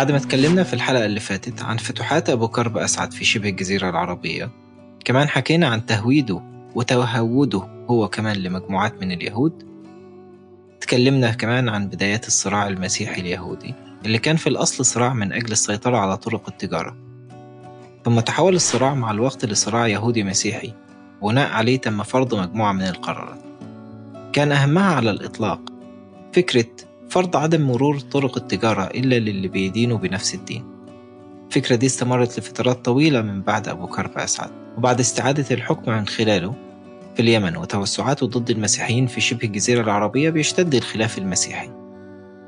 بعد ما تكلمنا في الحلقة اللي فاتت عن فتوحات أبو كرب أسعد في شبه الجزيرة العربية كمان حكينا عن تهويده وتهوده هو كمان لمجموعات من اليهود. تكلمنا كمان عن بدايات الصراع المسيحي اليهودي اللي كان في الأصل صراع من أجل السيطرة على طرق التجارة. ثم تحول الصراع مع الوقت لصراع يهودي مسيحي بناء عليه تم فرض مجموعة من القرارات. كان أهمها على الإطلاق فكرة فرض عدم مرور طرق التجارة إلا للي بيدينوا بنفس الدين. الفكرة دي استمرت لفترات طويلة من بعد أبو كرب أسعد. وبعد استعادة الحكم من خلاله في اليمن وتوسعاته ضد المسيحيين في شبه الجزيرة العربية بيشتد الخلاف المسيحي.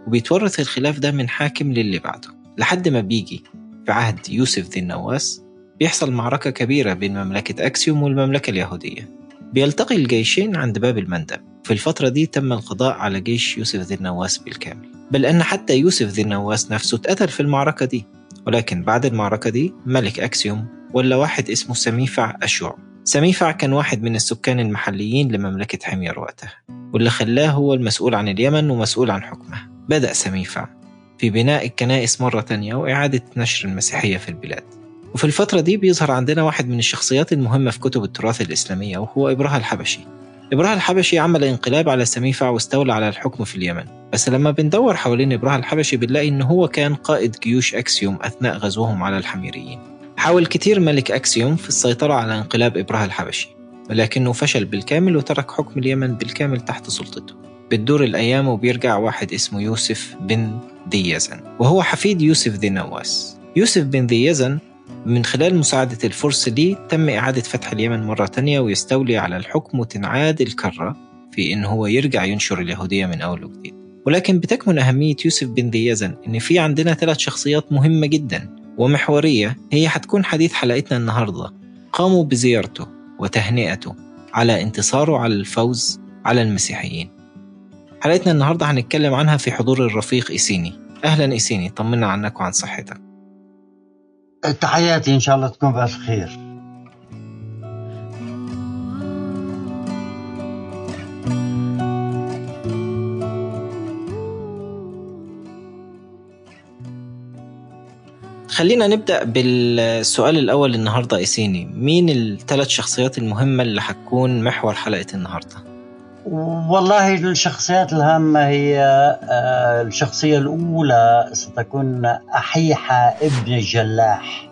وبيتورث الخلاف ده من حاكم للي بعده. لحد ما بيجي في عهد يوسف ذي النواس بيحصل معركة كبيرة بين مملكة أكسيوم والمملكة اليهودية. بيلتقي الجيشين عند باب المندب. في الفترة دي تم القضاء على جيش يوسف ذي النواس بالكامل. بل أن حتى يوسف ذي النواس نفسه اتقتل في المعركة دي. ولكن بعد المعركة دي ملك أكسيوم ولا واحد اسمه سميفع أشوع. سميفع كان واحد من السكان المحليين لمملكة حمير وقتها. واللي خلاه هو المسؤول عن اليمن ومسؤول عن حكمها بدأ سميفع في بناء الكنائس مرة تانية وإعادة نشر المسيحية في البلاد. وفي الفترة دي بيظهر عندنا واحد من الشخصيات المهمة في كتب التراث الإسلامية وهو إبراهة الحبشي. إبراهة الحبشي عمل انقلاب على سميفع واستولى على الحكم في اليمن. بس لما بندور حوالين إبراهة الحبشي بنلاقي إن هو كان قائد جيوش أكسيوم أثناء غزوهم على الحميريين. حاول كتير ملك أكسيوم في السيطرة على انقلاب إبراهة الحبشي ولكنه فشل بالكامل وترك حكم اليمن بالكامل تحت سلطته. بتدور الأيام وبيرجع واحد اسمه يوسف بن ذي يزن وهو حفيد يوسف ذي نواس يوسف بن ذي يزن من خلال مساعدة الفرس ليه تم إعادة فتح اليمن مرة تانية ويستولي على الحكم وتنعاد الكرة في إن هو يرجع ينشر اليهودية من أول وجديد. ولكن بتكمن أهمية يوسف بن ذي يزن إن في عندنا ثلاث شخصيات مهمة جدا ومحورية هي حتكون حديث حلقتنا النهاردة. قاموا بزيارته وتهنئته على انتصاره على الفوز على المسيحيين. حلقتنا النهاردة هنتكلم عنها في حضور الرفيق إيسيني. أهلا إيسيني طمنا عنك وعن صحتك. تحياتي إن شاء الله تكون بألف خير خلينا نبدأ بالسؤال الأول النهاردة إيسيني مين الثلاث شخصيات المهمة اللي حتكون محور حلقة النهاردة؟ والله الشخصيات الهامة هي آه، الشخصية الأولى ستكون أحيحة ابن الجلاح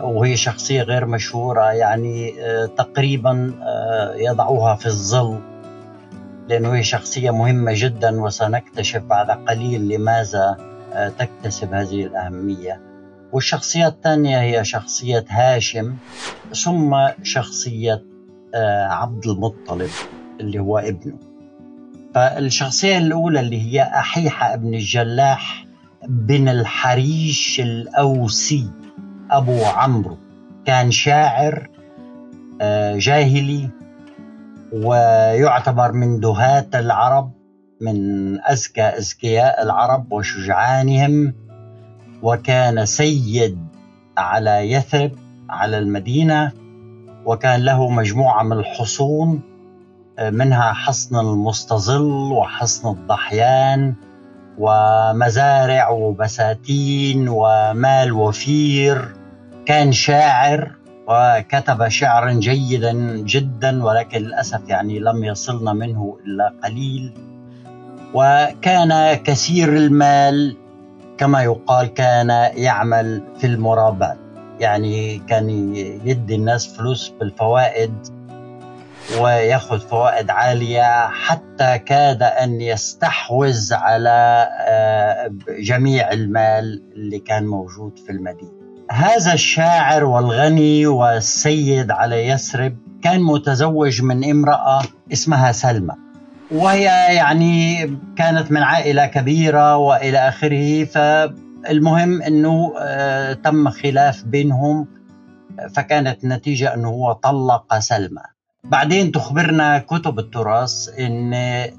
وهي شخصية غير مشهورة يعني آه، تقريبا آه، يضعوها في الظل لأنه هي شخصية مهمة جدا وسنكتشف بعد قليل لماذا تكتسب هذه الأهمية. والشخصية الثانية هي شخصية هاشم ثم شخصية عبد المطلب. اللي هو ابنه. فالشخصية الأولى اللي هي أحيحة ابن الجلاح بن الحريش الأوسي أبو عمرو كان شاعر آه، جاهلي ويعتبر من دهاة العرب من أذكى أذكياء العرب وشجعانهم وكان سيد على يثرب على المدينة وكان له مجموعة من الحصون منها حصن المستظل وحصن الضحيان ومزارع وبساتين ومال وفير. كان شاعر وكتب شعرا جيدا جدا ولكن للأسف يعني لم يصلنا منه إلا قليل. وكان كثير المال كما يقال كان يعمل في المرابات. يعني كان يدي الناس فلوس بالفوائد. وياخذ فوائد عالية حتى كاد أن يستحوذ على آه، جميع المال اللي كان موجود في المدينة. هذا الشاعر والغني والسيد على يثرب كان متزوج من امرأة اسمها سلمى. وهي يعني كانت من عائلة كبيرة وإلى آخره فالمهم إنه آه، تم خلاف بينهم فكانت النتيجة إنه هو طلق سلمى بعدين تخبرنا كتب التراث إن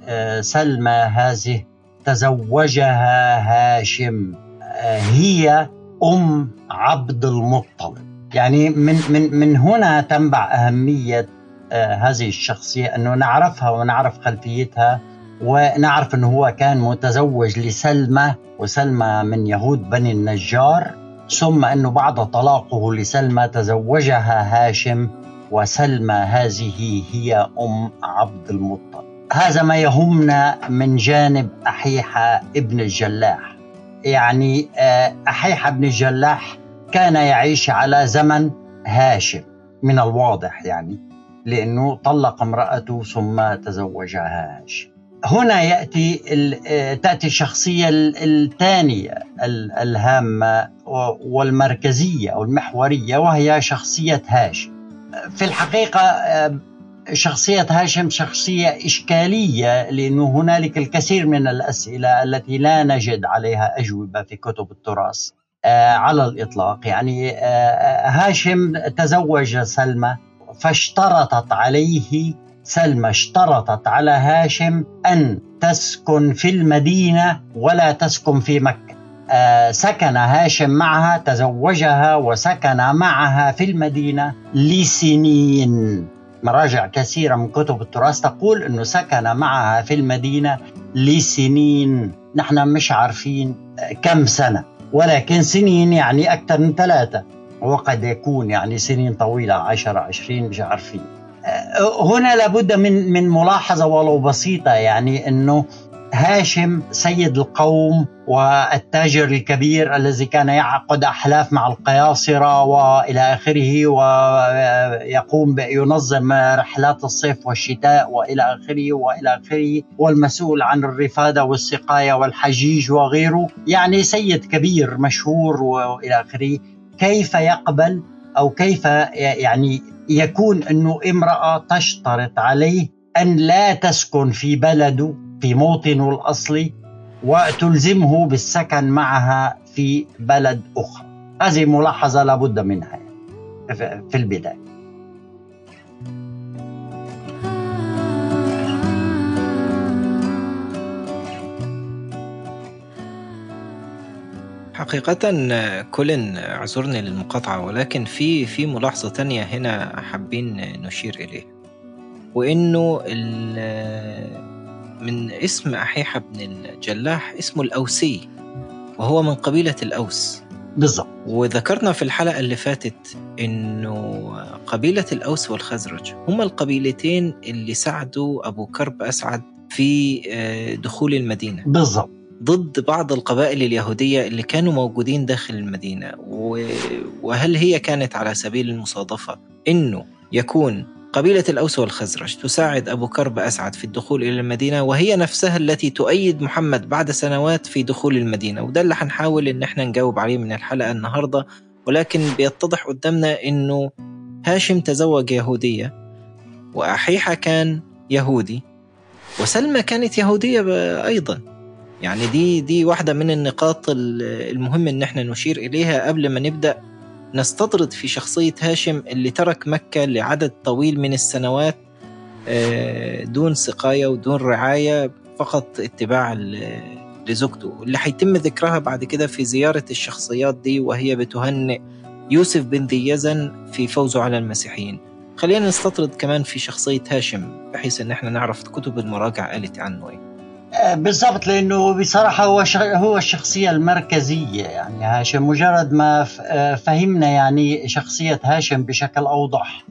آه، سلمى هذه تزوجها هاشم آه، هي أم عبد المطلب. يعني من من من هنا تنبع أهمية آه، هذه الشخصية إنه نعرفها ونعرف خلفيتها ونعرف أنه هو كان متزوج لسلمى وسلمى من يهود بني النجار ثم أنه بعد طلاقه لسلمى تزوجها هاشم. وسلمى هذه هي أم عبد المطلب. هذا ما يهمنا من جانب أحيحة ابن الجلاح. يعني آه، أحيحة ابن الجلاح كان يعيش على زمن هاشم من الواضح يعني لأنه طلق امرأته ثم تزوجها هاشم. هنا يأتي آه، تأتي الشخصية الثانية الهامة والمركزية أو المحورية وهي شخصية هاشم. في الحقيقة آه، شخصية هاشم شخصية إشكالية لأنه هنالك الكثير من الأسئلة التي لا نجد عليها أجوبة في كتب التراث آه، على الإطلاق. يعني آه، هاشم تزوج سلمى فاشترطت عليه سلمى اشترطت على هاشم أن تسكن في المدينة ولا تسكن في مكة. آه، سكن هاشم معها تزوجها وسكن معها في المدينة لسنين. مراجع كثيرة من كتب التراث تقول أنه سكن معها في المدينة لسنين. نحن مش عارفين كم سنة ولكن سنين يعني أكثر من ثلاثة وقد يكون يعني سنين طويلة عشرة عشرين مش عارفين. آه، هنا لابد من من ملاحظة ولو بسيطة يعني أنه هاشم سيد القوم والتاجر الكبير الذي كان يعقد أحلاف مع القياصرة وإلى آخره ويقوم ينظم رحلات الصيف والشتاء وإلى آخره وإلى آخره والمسؤول عن الرفادة والسقاية والحجيج وغيره. يعني سيد كبير مشهور وإلى آخره. كيف يقبل أو كيف يعني يكون انه امرأة تشترط عليه أن لا تسكن في بلده في موطنه الأصلي وتلزمه بالسكن معها في بلد أخرى. هذه ملاحظة لابد منها في البداية. حقيقة كل اعذرني للمقاطعة ولكن في في ملاحظة تانية هنا حابين نشير إليها وإنه من اسم أحيحة بن الجلاح اسمه الأوسي وهو من قبيلة الأوس. بالضبط. وذكرنا في الحلقة اللي فاتت إنه قبيلة الأوس والخزرج هما القبيلتين اللي ساعدوا أبو كرب أسعد في آه، دخول المدينة. بالضبط. ضد بعض القبائل اليهودية اللي كانوا موجودين داخل المدينة. وهل هي كانت على سبيل المصادفة إنه يكون قبيلة الأوس والخزرج تساعد أبو كرب أسعد في الدخول إلى المدينة وهي نفسها التي تؤيد محمد بعد سنوات في دخول المدينة. وده اللي حنحاول إن إحنا نجاوب عليه من الحلقة النهاردة ولكن بيتضح قدامنا إنه هاشم تزوج يهودية وأحيحة كان يهودي وسلمى كانت يهودية أيضا. يعني دي دي واحدة من النقاط المهم إن إحنا نشير إليها قبل ما نبدأ. نستطرد في شخصية هاشم اللي ترك مكة لعدد طويل من السنوات آه، دون سقاية ودون رعاية فقط اتباع لزوجته. اللي هيتم ذكرها بعد كده في زيارة الشخصيات دي وهي بتهنئ يوسف بن ذي يزن في فوزه على المسيحيين. خلينا نستطرد كمان في شخصية هاشم بحيث إن إحنا نعرف كتب المراجع قالت عنه إيه. بالضبط لأنه بصراحة هو هو الشخصية المركزية يعني. هاشم مجرد ما فهمنا يعني شخصية هاشم بشكل أوضح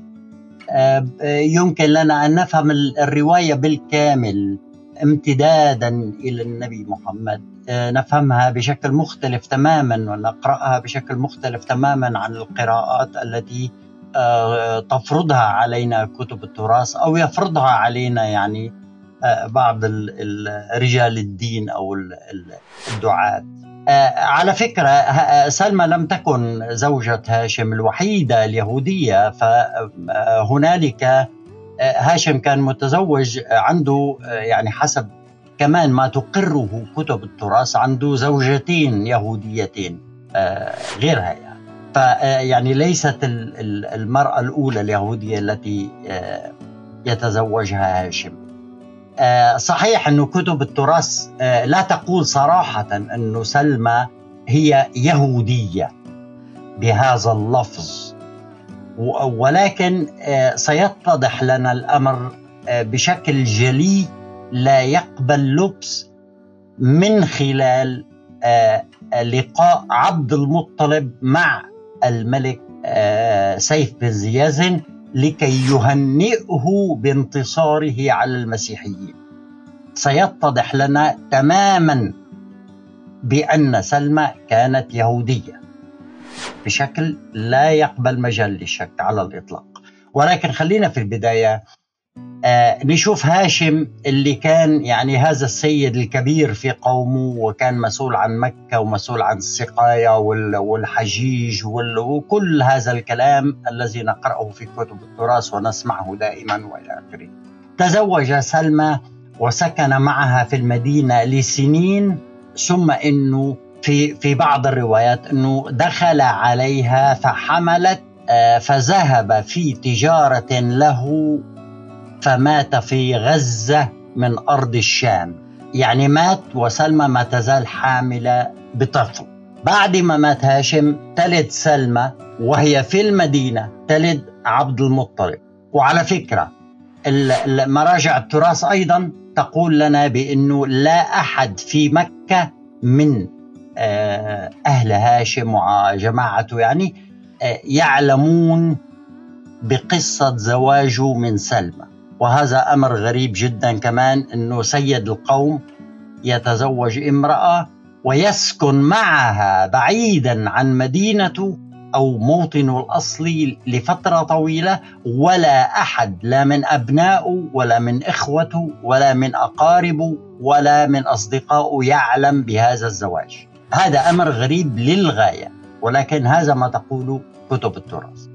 آه، يمكن لنا أن نفهم الرواية بالكامل امتدادا إلى النبي محمد. آه، نفهمها بشكل مختلف تماما ونقرأها بشكل مختلف تماما عن القراءات التي آه، تفرضها علينا كتب التراث أو يفرضها علينا يعني بعض رجال الدين أو الدعاة. آه، على فكرة آه، سلمى لم تكن زوجة هاشم الوحيدة اليهودية فهنالك آه، هاشم كان متزوج عنده يعني حسب كمان ما تقره كتب التراث عنده زوجتين يهوديتين غيرها يعني. فيعني ليست المرأة الأولى اليهودية التي يتزوجها هاشم. آه، صحيح أن كتب التراث آه، لا تقول صراحة أن سلمى هي يهودية بهذا اللفظ. ولكن آه، سيتضح لنا الأمر بشكل جلي لا يقبل لبس من خلال آه، لقاء عبد المطلب مع الملك آه، سيف بن زيازن لكي يهنئه بانتصاره على المسيحيين. سيتضح لنا تماما بأن سلمى كانت يهودية. بشكل لا يقبل مجال للشك على الإطلاق. ولكن خلينا في البداية آه نشوف هاشم اللي كان يعني هذا السيد الكبير في قومه وكان مسؤول عن مكة ومسؤول عن السقاية والحجيج وكل هذا الكلام الذي نقرأه في كتب التراث ونسمعه دائما وإلى آخره. تزوج سلمى وسكن معها في المدينة لسنين ثم إنه في في بعض الروايات إنه دخل عليها فحملت آه، فذهب في تجارة له فمات في غزة من أرض الشام. يعني مات وسلمى ما تزال حاملة بطفل بعد ما مات هاشم تلد سلمى وهي في المدينة تلد عبد المطلب. وعلى فكرة مراجع التراث أيضا تقول لنا بأنه لا أحد في مكة من آه، أهل هاشم وجماعته يعني آه، يعلمون بقصة زواجه من سلمى. وهذا أمر غريب جدا كمان إنه سيد القوم يتزوج امرأة ويسكن معها بعيدا عن مدينته أو موطنه الاصلي لفترة طويلة ولا أحد لا من ابنائه ولا من اخوته ولا من اقاربه ولا من اصدقائه يعلم بهذا الزواج. هذا أمر غريب للغاية ولكن هذا ما تقوله كتب التراث.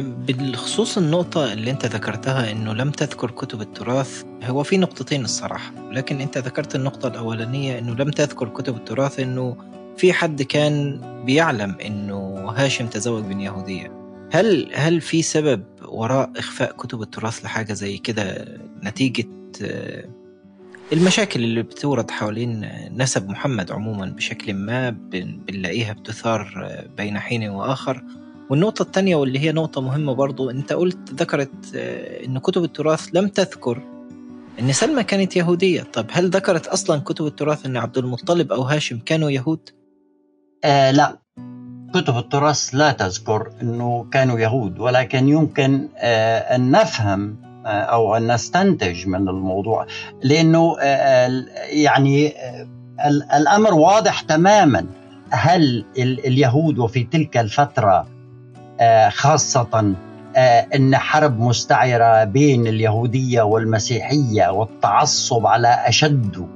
بالخصوص النقطة اللي أنت ذكرتها إنه لم تذكر كتب التراث هو في نقطتين الصراحة لكن أنت ذكرت النقطة الأولانية إنه لم تذكر كتب التراث إنه في حد كان بيعلم إنه هاشم تزوج من يهودية. هل هل في سبب وراء إخفاء كتب التراث لحاجة زي كده نتيجة آه، المشاكل اللي بتورد حوالين نسب محمد عموما بشكل ما بنلاقيها بتثار آه، بين حين وآخر؟ والنقطة الثانية واللي هي نقطة مهمة برضو أنت قلت ذكرت آه، أن كتب التراث لم تذكر أن سلمى كانت يهودية. طب هل ذكرت أصلا كتب التراث أن عبد المطلب أو هاشم كانوا يهود؟ آه لا. كتب التراث لا تذكر أنه كانوا يهود ولكن يمكن آه أن نفهم آه أو أن نستنتج من الموضوع. لأنه آه يعني آه الأمر واضح تماما. هل اليهود وفي تلك الفترة آه، خاصة آه، إن حرب مستعرة بين اليهودية والمسيحية والتعصب على اشده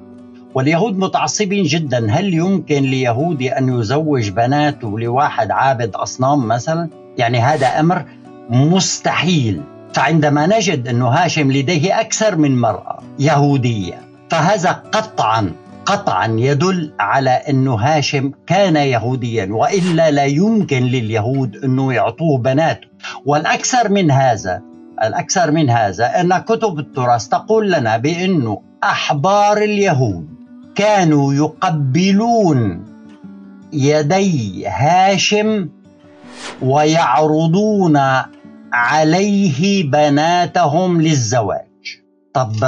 واليهود متعصبين جدا. هل يمكن ليهودي أن يزوج بناته لواحد عابد أصنام مثلا؟ يعني هذا أمر مستحيل. فعندما نجد انه هاشم لديه أكثر من مرأة يهودية فهذا قطعا. قطعا يدل على انه هاشم كان يهوديا وإلا لا يمكن لليهود أنه يعطوه بناته. والأكثر من هذا الأكثر من هذا أن كتب التراث تقول لنا بانه أحبار اليهود كانوا يقبلون يدي هاشم ويعرضون عليه بناتهم للزواج. طب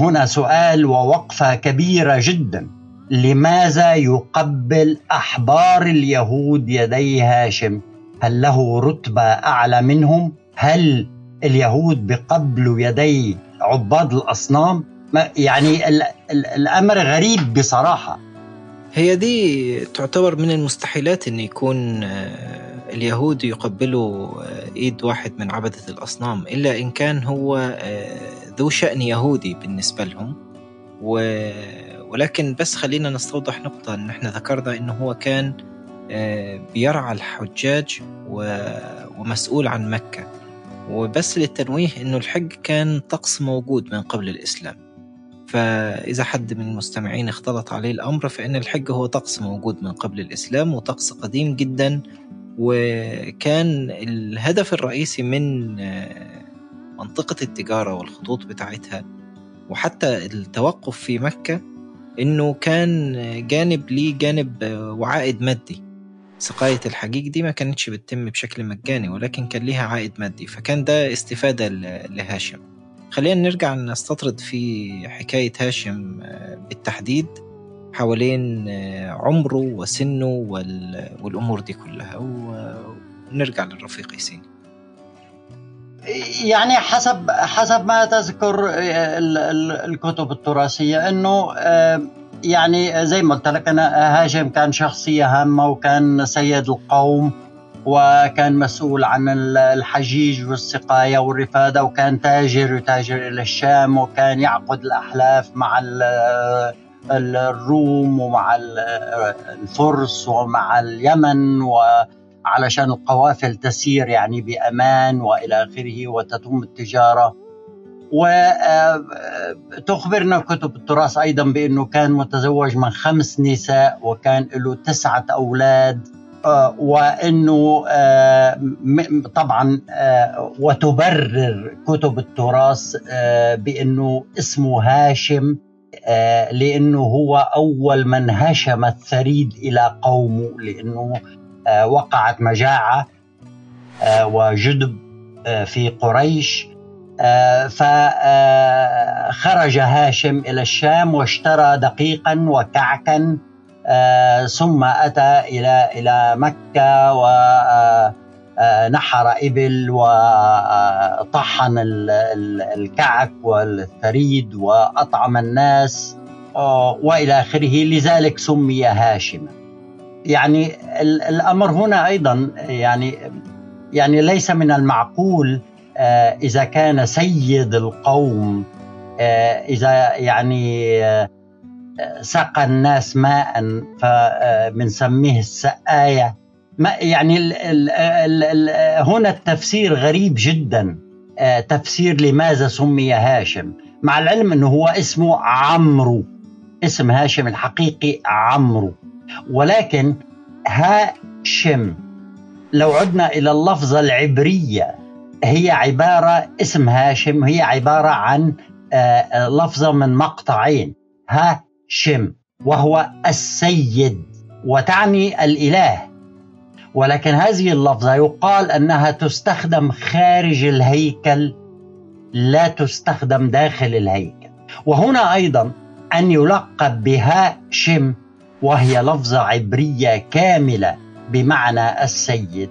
هنا سؤال ووقفة كبيرة جدا. لماذا يقبل أحبار اليهود يدي هاشم هل له رتبة أعلى منهم؟ هل اليهود بقبلوا يدي عباد الأصنام؟ يعني الأمر غريب بصراحة. هي دي تعتبر من المستحيلات أن يكون اليهود يقبلوا آه، إيد واحد من عبدة الأصنام إلا إن كان هو آه، ذو شأن يهودي بالنسبة لهم. و... ولكن بس خلينا نستوضح نقطة إن إحنا ذكرنا إنه هو كان آه، بيرعى الحجاج و... ومسؤول عن مكة. وبس للتنويه إنه الحج كان طقس موجود من قبل الإسلام. فإذا حد من المستمعين اختلط عليه الأمر فإن الحج هو طقس موجود من قبل الإسلام وطقس قديم جدا وكان الهدف الرئيسي من آه، منطقة التجارة والخطوط بتاعتها وحتى التوقف في مكة إنه كان جانب ليه جانب وعائد مادي. سقاية الحجيج دي ما كانتش بتتم بشكل مجاني ولكن كان ليها عائد مادي فكان ده استفادة لهاشم. خلينا نرجع نستطرد في حكاية هاشم بالتحديد. حوالين عمره وسنه والأمور دي كلها. ونرجع للرفيق ياسين. يعني حسب حسب ما تذكر الكتب التراثية إنه يعني زي ما قلت لك أنا هاشم كان شخصية هامة وكان سيد القوم وكان مسؤول عن الحجيج والسقاية والرفادة وكان تاجر يتاجر إلى الشام وكان يعقد الأحلاف مع الروم ومع الفرس ومع اليمن وعلشان القوافل تسير يعني بأمان وإلى آخره وتتم التجارة. وتخبرنا كتب التراث أيضا بأنه كان متزوج من خمس نساء وكان له تسعة أولاد آه، وأنه آه، طبعا آه، وتبرر كتب التراث بأنه اسمه هاشم. لأنه هو أول من هشم الثريد إلى قومه لأنه وقعت مجاعة وجدب في قريش. آه، فخرج هاشم إلى الشام واشترى دقيقا وكعكا آه، ثم أتى إلى إلى مكة ونحر آه، إبل وطحن الكعك والثريد وأطعم الناس وإلى آخره لذلك سمي هاشما. يعني الأمر هنا أيضا يعني يعني ليس من المعقول آه، إذا كان سيد القوم آه، إذا يعني آه، سقى الناس ماء فبنسميه السقاية ما يعني ال ال ال ال هنا التفسير غريب جدا. تفسير لماذا سمي هاشم؟ مع العلم إنه هو اسمه عمرو. اسم هاشم الحقيقي عمرو. ولكن هاشم لو عدنا إلى اللفظه العبرية هي عبارة اسم هاشم هي عبارة عن آه، آه، لفظة من مقطعين. هاشم وهو السيد وتعني الإله. ولكن هذه اللفظة يقال أنها تستخدم خارج الهيكل لا تستخدم داخل الهيكل. وهنا أيضا أن يلقب بهاشم وهي لفظة عبرية كاملة بمعنى السيد.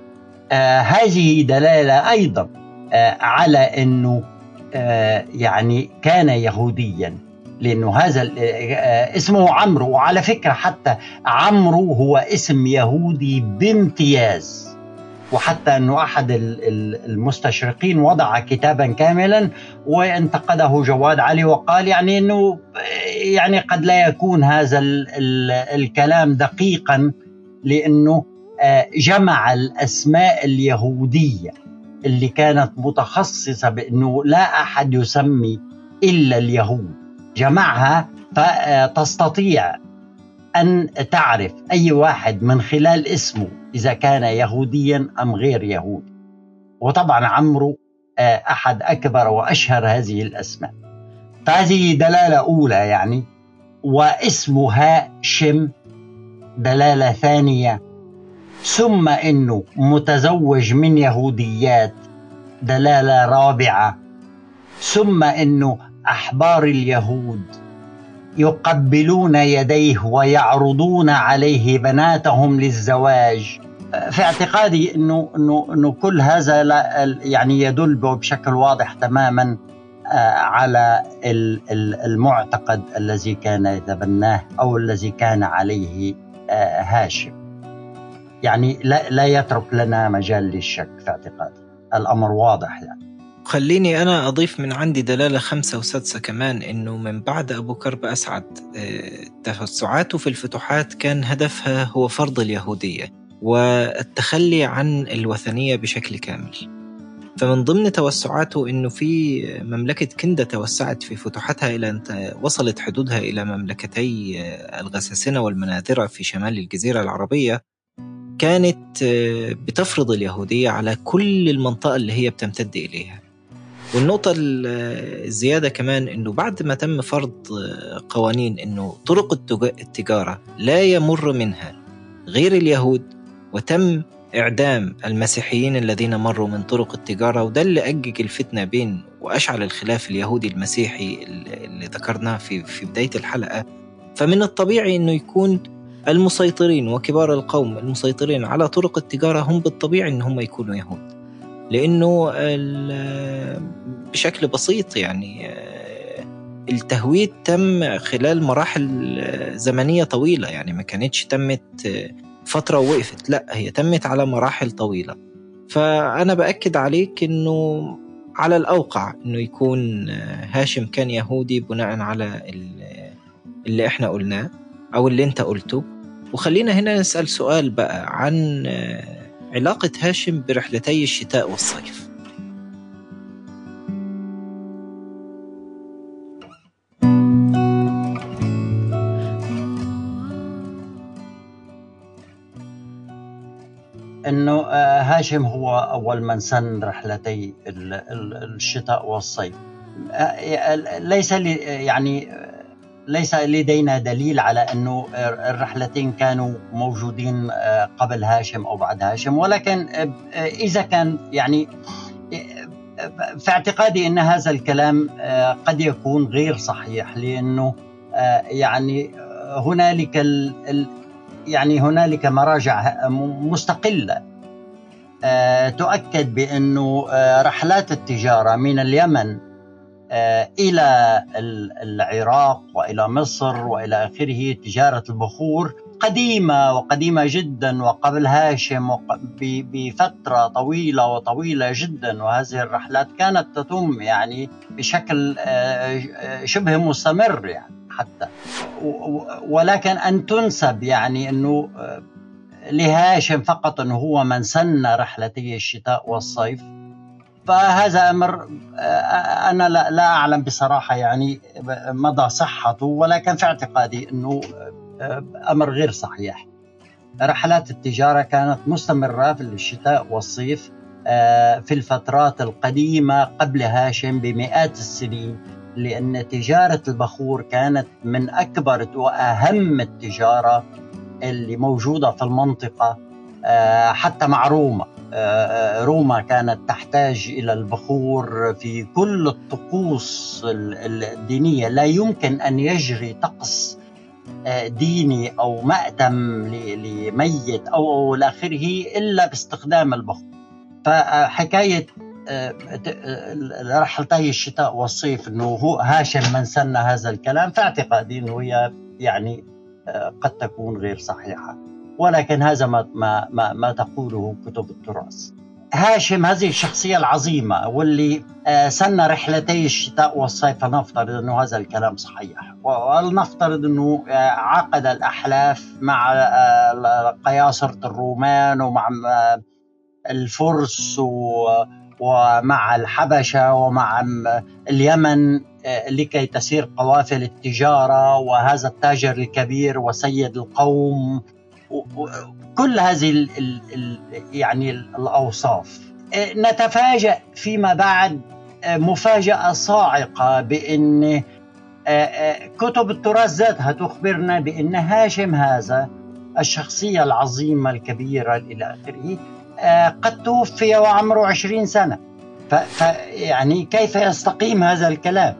آه هذه دلالة أيضا آه، على إنه آه، يعني كان يهوديا. لأنه هذا آه، اسمه عمرو. وعلى فكرة حتى عمرو هو اسم يهودي بامتياز. وحتى انه أحد المستشرقين وضع كتابا كاملا وانتقده جواد علي وقال يعني إنه يعني قد لا يكون هذا الكلام دقيقا لأنه جمع الأسماء اليهودية اللي كانت متخصصة بأنه لا أحد يسمي إلا اليهود. جمعها فتستطيع أن تعرف أي واحد من خلال اسمه إذا كان يهوديا أم غير يهودي. وطبعا عمرو آه، أحد أكبر وأشهر هذه الأسماء. فهذه دلالة أولى يعني واسمها شم دلالة ثانية. ثم إنه متزوج من يهوديات دلالة رابعة. ثم إنه أحبار اليهود يقبلون يديه ويعرضون عليه بناتهم للزواج. في اعتقادي إنه إنه إنه كل هذا يعني يدل بشكل واضح تماما آه، على المعتقد الذي كان يتبناه أو الذي كان عليه آه، هاشم. يعني لا, لا يترك لنا مجال للشك في اعتقادي. الأمر واضح يعني. خليني أنا أضيف من عندي دلالة خمسة وسادسة كمان إنه من بعد أبو كرب أسعد آه، توسعاته في الفتوحات كان هدفها هو فرض اليهودية والتخلي عن الوثنية بشكل كامل. فمن ضمن توسعاته إنه في مملكة كندا توسعت في فتوحاتها إلى أن وصلت حدودها إلى مملكتي آه، الغساسنة والمناذرة في شمال الجزيرة العربية. كانت آه، بتفرض اليهودية على كل المنطقة اللي هي بتمتد إليها. والنقطة الزيادة كمان إنه بعد ما تم فرض قوانين إنه طرق التجارة لا يمر منها غير اليهود وتم إعدام المسيحيين الذين مروا من طرق التجارة وده اللي أجج الفتنة بين وأشعل الخلاف اليهودي المسيحي اللي ذكرناه في في بداية الحلقة. فمن الطبيعي أنه يكون المسيطرين وكبار القوم المسيطرين على طرق التجارة هم بالطبيعي أن هم يكونوا يهود. لأنه بشكل بسيط يعني التهويد تم خلال مراحل زمنية طويلة يعني ما كانتش تمت فترة ووقفت لا هي تمت على مراحل طويلة. فأنا بأكد عليك أنه على الأوقع أنه يكون هاشم كان يهودي بناء على اللي إحنا قلناه أو اللي أنت قلته. وخلينا هنا نسأل سؤال بقى عن علاقة هاشم برحلتي الشتاء والصيف. إنه آه، هاشم هو أول من سن رحلتي الشتاء والصيف. آه، ليس لي يعني ليس لدينا دليل على أنه الرحلتين كانوا موجودين آه، قبل هاشم أو بعد هاشم. ولكن إذا كان يعني في اعتقادي أن هذا الكلام قد يكون غير صحيح لأنه يعني هنالك يعني هنالك مراجع مستقلة آه، تؤكد بأنه آه، رحلات التجارة من اليمن آه، إلى العراق وإلى مصر وإلى آخره تجارة البخور قديمة وقديمة جدا وقبل هاشم بفترة طويلة وطويلة جدا وهذه الرحلات كانت تتم يعني بشكل شبه مستمر يعني حتى. ولكن أن تنسب يعني أنه آه، لهاشم فقط أنه هو من سن رحلتي الشتاء والصيف. فهذا أمر آه، أنا لا أعلم بصراحة يعني مدى صحته ولكن في اعتقادي أنه آه، أمر غير صحيح. رحلات التجارة كانت مستمرة في الشتاء والصيف في الفترات القديمة قبل هاشم بمئات السنين لأن تجارة البخور كانت من أكبر وأهم التجارة اللي موجودة في المنطقة. آه، حتى مع روما. آه، آه، روما كانت تحتاج إلى البخور في كل الطقوس الدينية. لا يمكن أن يجري طقس ديني أو مأتم لميت أو إلى آخره إلا باستخدام البخور. فحكاية رحلتي الشتاء والصيف إنه هو هاشم من سن هذا الكلام فاعتقادي إنه هي يعني آه، قد تكون غير صحيحة. ولكن هذا ما ما ما, ما تقوله كتب التراث. هاشم هذه الشخصية العظيمة واللي آه، سن رحلتي الشتاء والصيف فنفترض أنه هذا الكلام صحيح ولنفترض أنه آه، عقد الأحلاف مع قياصرة الرومان ومع الفرس ومع الحبشة ومع اليمن آه، لكي تسير قوافل التجارة وهذا التاجر الكبير وسيد القوم كل هذه ال ال يعني الأوصاف. آه، نتفاجأ فيما بعد آه، مفاجأة صاعقة بأن كتب التراث ذاتها تخبرنا بأن هاشم هذا الشخصية العظيمة الكبيرة إلى آخره آه، قد توفي وعمره عشرين سنة. فيعني كيف يستقيم هذا الكلام؟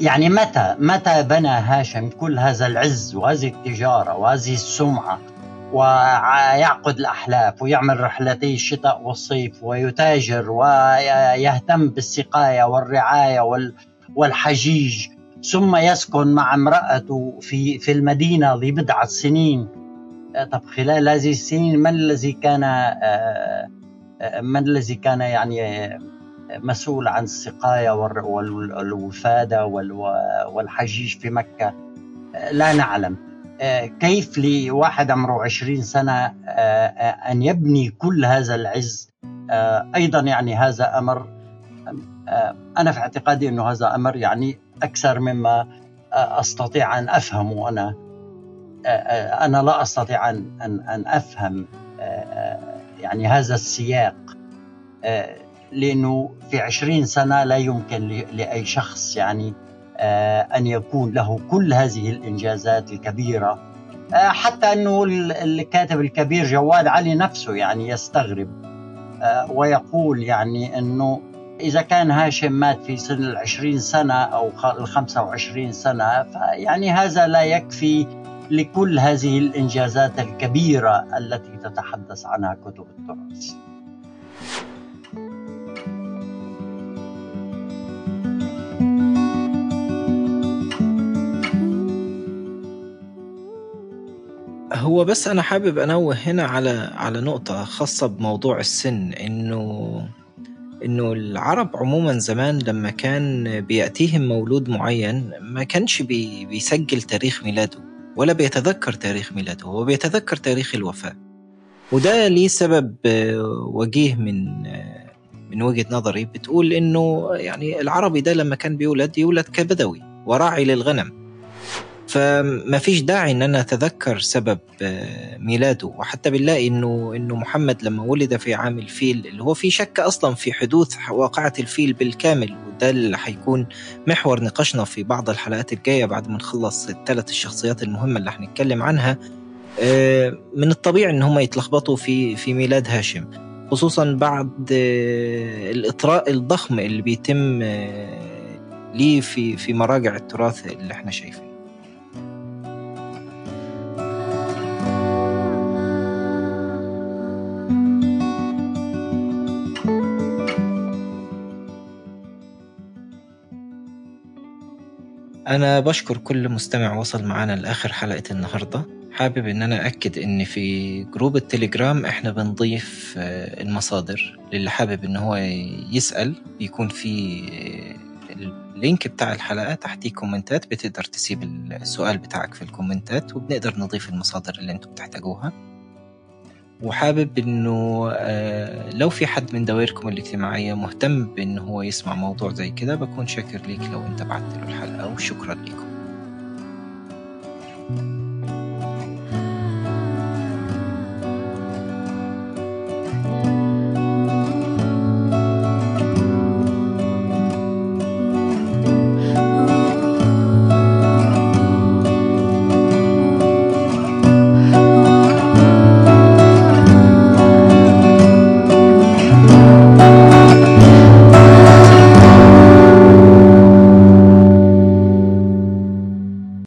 يعني متى متى بنى هاشم كل هذا العز وهذه التجارة وهذه السمعة؟ ويعقد الأحلاف ويعمل رحلتي الشتاء والصيف ويتاجر ويهتم بالسقاية والرعاية والحجيج. ثم يسكن مع امرأته في في المدينة لبضعة سنين. طب خلال هذه السنين من الذي كان آه، آه، من الذي كان يعني مسؤول عن السقاية والوفادة والحجيج في مكة؟ لا نعلم. آه، كيف لواحد عمره عشرين سنة أن يبني كل هذا العز؟ أيضا يعني هذا أمر أنا في اعتقادي أنه هذا أمر يعني أكثر مما أستطيع أن أفهمه. أنا أنا لا أستطيع أن أن, أن أفهم يعني هذا السياق لأنه في عشرين سنة لا يمكن لأي شخص يعني آه، أن يكون له كل هذه الإنجازات الكبيرة. آه، حتى أنه الكاتب الكبير جواد علي نفسه يعني يستغرب آه، ويقول يعني أنه إذا كان هاشم مات في سن العشرين سنة أو الخمسة وعشرين سنة فيعني هذا لا يكفي لكل هذه الإنجازات الكبيرة التي تتحدث عنها كتب التراث. هو بس أنا حابب أنوه هنا على على نقطة خاصة بموضوع السن إنه إنه العرب عموما زمان لما كان بيأتيهم مولود معين ما كانش بي بيسجل تاريخ ميلاده ولا بيتذكر تاريخ ميلاده هو بيتذكر تاريخ الوفاة. وده ليه سبب وجيه من من وجهة نظري بتقول إنه يعني العربي ده لما كان بيولد يولد كبدوي وراعي للغنم. فما فيش داعي إن أنا أتذكر سبب آه، ميلاده. وحتى بنلاقي إنه إنه محمد لما ولد في عام الفيل اللي هو في شك أصلا في حدوث واقعة الفيل بالكامل. وده اللي حيكون محور نقاشنا في بعض الحلقات الجاية بعد ما نخلص الثلاث الشخصيات المهمة اللي حنتكلم عنها. آه، من الطبيعي إن هم يتلخبطوا في في ميلاد هاشم خصوصا بعد آه، الإطراء الضخم اللي بيتم ليه في في مراجع التراث اللي إحنا شايفينه. أنا بشكر كل مستمع وصل معنا لآخر حلقة النهاردة. حابب إن أنا أكد إن في group التليجرام إحنا بنضيف آه، المصادر للي حابب إن هو يسأل بيكون في آه، ال link بتاع الحلقة تحتيه كومنتات بتقدر تسيب السؤال بتاعك في الكومنتات وبنقدر نضيف المصادر اللي أنتم بتحتاجوها. وحابب إنه آه، لو في حد من دوائركم الاجتماعية مهتم بان هو يسمع موضوع زي كده بكون شاكر ليك لو انت بعت له الحلقة وشكرا لكم